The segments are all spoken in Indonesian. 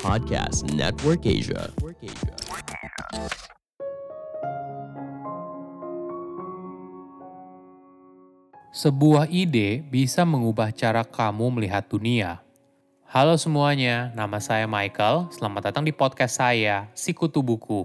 Podcast Network Asia. Sebuah ide bisa mengubah cara kamu melihat dunia. Halo semuanya, nama saya Michael. Selamat datang di podcast saya, Sikutu Buku.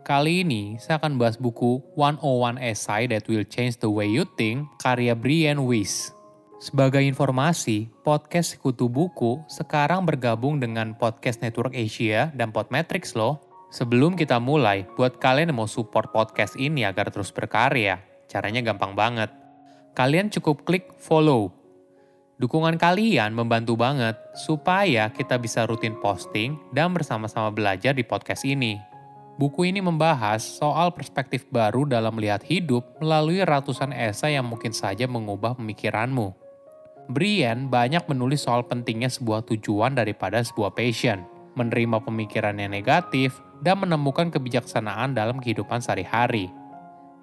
Kali ini saya akan bahas buku 101 Essay That Will Change the Way You Think, karya Brian Weiss. Sebagai informasi, podcast Sekutu Buku sekarang bergabung dengan Podcast Network Asia dan Podmetrics loh. Sebelum kita mulai, buat kalian yang mau support podcast ini agar terus berkarya, caranya gampang banget kalian cukup klik follow. Dukungan kalian membantu banget supaya kita bisa rutin posting dan bersama-sama belajar di podcast ini. Buku ini membahas soal perspektif baru dalam melihat hidup melalui ratusan esai yang mungkin saja mengubah pemikiranmu. Brian banyak menulis soal pentingnya sebuah tujuan daripada sebuah passion, menerima pemikiran yang negatif, dan menemukan kebijaksanaan dalam kehidupan sehari-hari.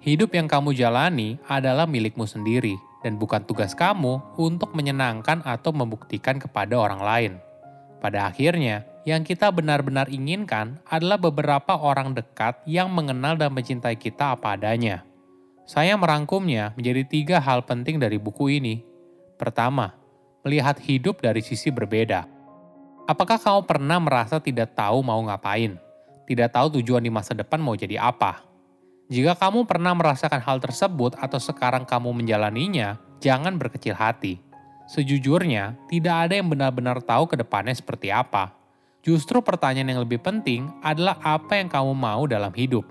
Hidup yang kamu jalani adalah milikmu sendiri, dan bukan tugas kamu untuk menyenangkan atau membuktikan kepada orang lain. Pada akhirnya, yang kita benar-benar inginkan adalah beberapa orang dekat yang mengenal dan mencintai kita apa adanya. Saya merangkumnya menjadi tiga hal penting dari buku ini. Pertama, melihat hidup dari sisi berbeda. Apakah kamu pernah merasa tidak tahu mau ngapain? Tidak tahu tujuan di masa depan mau jadi apa? Jika kamu pernah merasakan hal tersebut atau sekarang kamu menjalaninya, jangan berkecil hati. Sejujurnya, tidak ada yang benar-benar tahu ke depannya seperti apa. Justru pertanyaan yang lebih penting adalah apa yang kamu mau dalam hidup.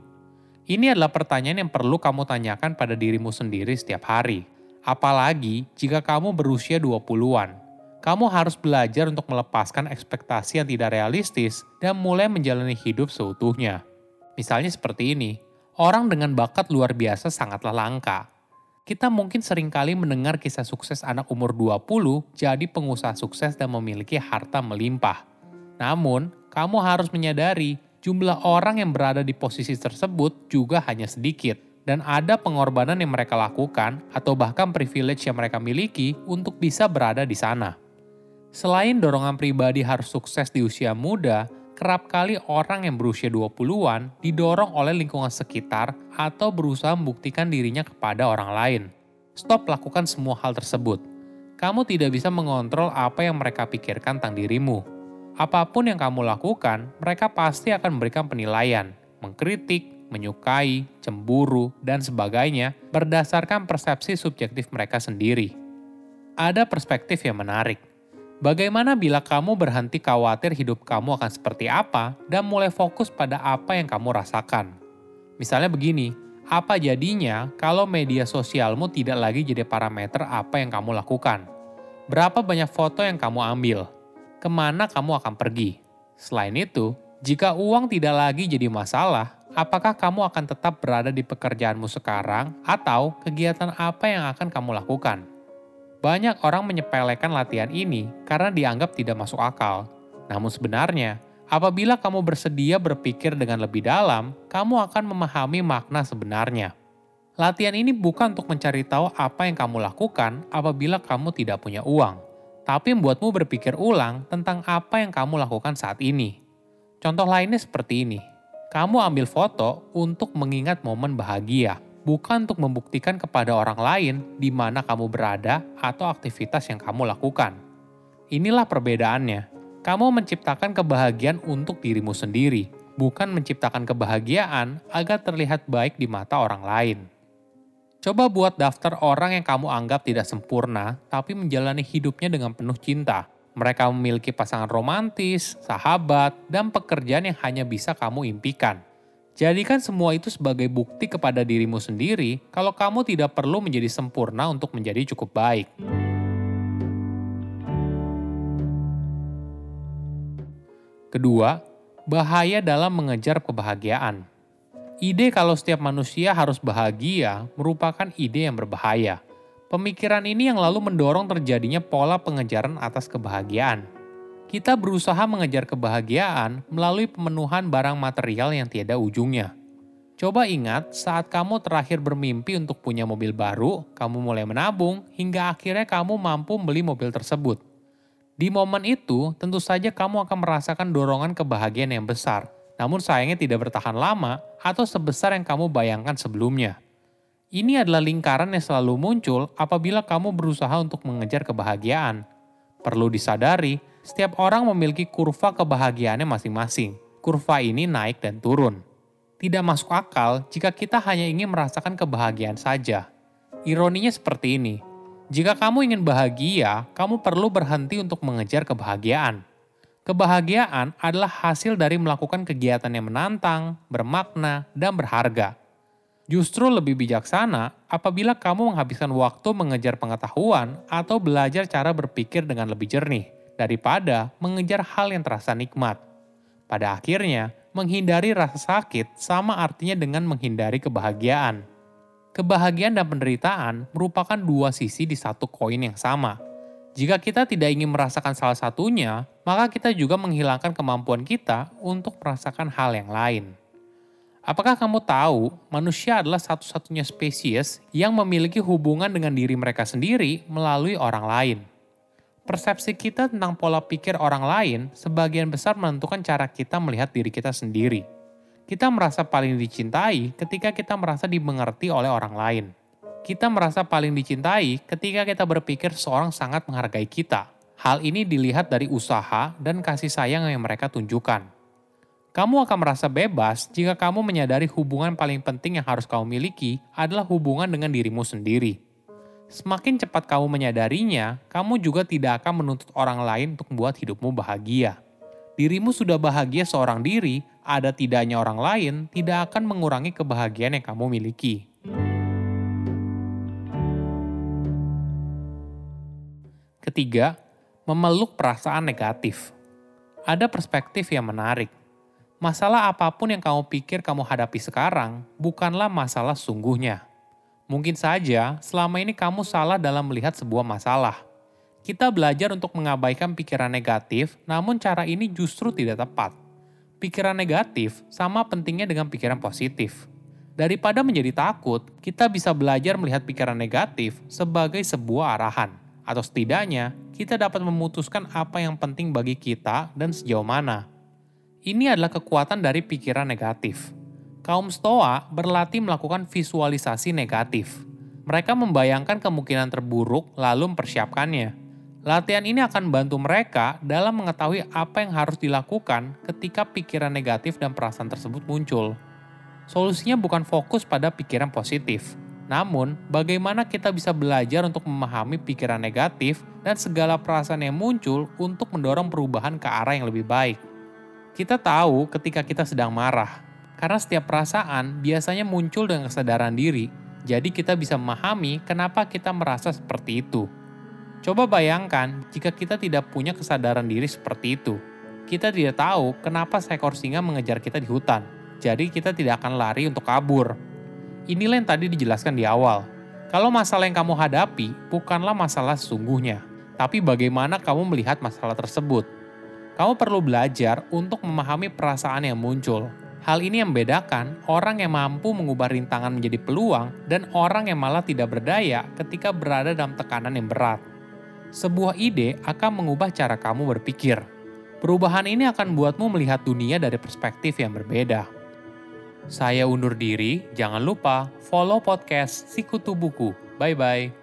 Ini adalah pertanyaan yang perlu kamu tanyakan pada dirimu sendiri setiap hari. Apalagi jika kamu berusia 20-an. Kamu harus belajar untuk melepaskan ekspektasi yang tidak realistis dan mulai menjalani hidup seutuhnya. Misalnya seperti ini, orang dengan bakat luar biasa sangatlah langka. Kita mungkin sering kali mendengar kisah sukses anak umur 20 jadi pengusaha sukses dan memiliki harta melimpah. Namun, kamu harus menyadari jumlah orang yang berada di posisi tersebut juga hanya sedikit dan ada pengorbanan yang mereka lakukan atau bahkan privilege yang mereka miliki untuk bisa berada di sana. Selain dorongan pribadi harus sukses di usia muda, kerap kali orang yang berusia 20-an didorong oleh lingkungan sekitar atau berusaha membuktikan dirinya kepada orang lain. Stop lakukan semua hal tersebut. Kamu tidak bisa mengontrol apa yang mereka pikirkan tentang dirimu. Apa pun yang kamu lakukan, mereka pasti akan memberikan penilaian, mengkritik, menyukai, cemburu, dan sebagainya berdasarkan persepsi subjektif mereka sendiri. Ada perspektif yang menarik Bagaimana bila kamu berhenti khawatir hidup kamu akan seperti apa dan mulai fokus pada apa yang kamu rasakan? Misalnya begini, apa jadinya kalau media sosialmu tidak lagi jadi parameter apa yang kamu lakukan? Berapa banyak foto yang kamu ambil? Ke mana kamu akan pergi? Selain itu, jika uang tidak lagi jadi masalah, apakah kamu akan tetap berada di pekerjaanmu sekarang atau kegiatan apa yang akan kamu lakukan? Banyak orang menyepelekan latihan ini karena dianggap tidak masuk akal. Namun sebenarnya, apabila kamu bersedia berpikir dengan lebih dalam, kamu akan memahami makna sebenarnya. Latihan ini bukan untuk mencari tahu apa yang kamu lakukan apabila kamu tidak punya uang, tapi membuatmu berpikir ulang tentang apa yang kamu lakukan saat ini. Contoh lainnya seperti ini. Kamu ambil foto untuk mengingat momen bahagia bukan untuk membuktikan kepada orang lain di mana kamu berada atau aktivitas yang kamu lakukan. Inilah perbedaannya. Kamu menciptakan kebahagiaan untuk dirimu sendiri, bukan menciptakan kebahagiaan agar terlihat baik di mata orang lain. Coba buat daftar orang yang kamu anggap tidak sempurna, tapi menjalani hidupnya dengan penuh cinta. Mereka memiliki pasangan romantis, sahabat, dan pekerjaan yang hanya bisa kamu impikan Jadikan semua itu sebagai bukti kepada dirimu sendiri kalau kamu tidak perlu menjadi sempurna untuk menjadi cukup baik. Kedua, bahaya dalam mengejar kebahagiaan. Ide kalau setiap manusia harus bahagia merupakan ide yang berbahaya. Pemikiran ini yang lalu mendorong terjadinya pola pengejaran atas kebahagiaan kita berusaha mengejar kebahagiaan melalui pemenuhan barang material yang tiada ujungnya. Coba ingat saat kamu terakhir bermimpi untuk punya mobil baru, kamu mulai menabung hingga akhirnya kamu mampu membeli mobil tersebut. Di momen itu, tentu saja kamu akan merasakan dorongan kebahagiaan yang besar, namun sayangnya tidak bertahan lama atau sebesar yang kamu bayangkan sebelumnya. Ini adalah lingkaran yang selalu muncul apabila kamu berusaha untuk mengejar kebahagiaan. Perlu disadari, setiap orang memiliki kurva kebahagiaannya masing-masing. Kurva ini naik dan turun. Tidak masuk akal jika kita hanya ingin merasakan kebahagiaan saja. Ironinya seperti ini, jika kamu ingin bahagia, kamu perlu berhenti untuk mengejar kebahagiaan. Kebahagiaan adalah hasil dari melakukan kegiatan yang menantang, bermakna, dan berharga. Justru lebih bijaksana apabila kamu menghabiskan waktu mengejar pengetahuan atau belajar cara berpikir dengan lebih jernih daripada mengejar hal yang terasa nikmat. Pada akhirnya, menghindari rasa sakit sama artinya dengan menghindari kebahagiaan. Kebahagiaan dan penderitaan merupakan dua sisi di satu koin yang sama. Jika kita tidak ingin merasakan salah satunya, maka kita juga menghilangkan kemampuan kita untuk merasakan hal yang lain. Apakah kamu tahu, manusia adalah satu-satunya spesies yang memiliki hubungan dengan diri mereka sendiri melalui orang lain? Persepsi kita tentang pola pikir orang lain sebagian besar menentukan cara kita melihat diri kita sendiri. Kita merasa paling dicintai ketika kita merasa dimengerti oleh orang lain. Kita merasa paling dicintai ketika kita berpikir seorang sangat menghargai kita. Hal ini dilihat dari usaha dan kasih sayang yang mereka tunjukkan. Kamu akan merasa bebas jika kamu menyadari hubungan paling penting yang harus kamu miliki adalah hubungan dengan dirimu sendiri. Semakin cepat kamu menyadarinya, kamu juga tidak akan menuntut orang lain untuk membuat hidupmu bahagia. Dirimu sudah bahagia seorang diri, ada tidaknya orang lain tidak akan mengurangi kebahagiaan yang kamu miliki. Ketiga, memeluk perasaan negatif. Ada perspektif yang menarik. Masalah apa pun yang kamu pikir kamu hadapi sekarang bukanlah masalah sungguhnya. Mungkin saja selama ini kamu salah dalam melihat sebuah masalah. Kita belajar untuk mengabaikan pikiran negatif, namun cara ini justru tidak tepat pikiran negatif sama pentingnya dengan pikiran positif. Daripada menjadi takut, kita bisa belajar melihat pikiran negatif sebagai sebuah arahan, atau setidaknya kita dapat memutuskan apa yang penting bagi kita dan sejauh mana. Ini adalah kekuatan dari pikiran negatif. Kaum Stoa berlatih melakukan visualisasi negatif. Mereka membayangkan kemungkinan terburuk lalu mempersiapkannya Latihan ini akan membantu mereka dalam mengetahui apa yang harus dilakukan ketika pikiran negatif dan perasaan tersebut muncul. Solusinya bukan fokus pada pikiran positif, namun bagaimana kita bisa belajar untuk memahami pikiran negatif dan segala perasaan yang muncul untuk mendorong perubahan ke arah yang lebih baik. Kita tahu ketika kita sedang marah, karena setiap perasaan biasanya muncul dengan kesadaran diri, jadi kita bisa memahami kenapa kita merasa seperti itu. Coba bayangkan jika kita tidak punya kesadaran diri seperti itu. Kita tidak tahu kenapa seekor singa mengejar kita di hutan. Jadi kita tidak akan lari untuk kabur. Inilah yang tadi dijelaskan di awal. Kalau masalah yang kamu hadapi bukanlah masalah sesungguhnya, tapi bagaimana kamu melihat masalah tersebut. Kamu perlu belajar untuk memahami perasaan yang muncul. Hal ini yang membedakan orang yang mampu mengubah rintangan menjadi peluang dan orang yang malah tidak berdaya ketika berada dalam tekanan yang berat sebuah ide akan mengubah cara kamu berpikir. Perubahan ini akan membuatmu melihat dunia dari perspektif yang berbeda. Saya undur diri, jangan lupa follow podcast Sikutu Buku. Bye-bye.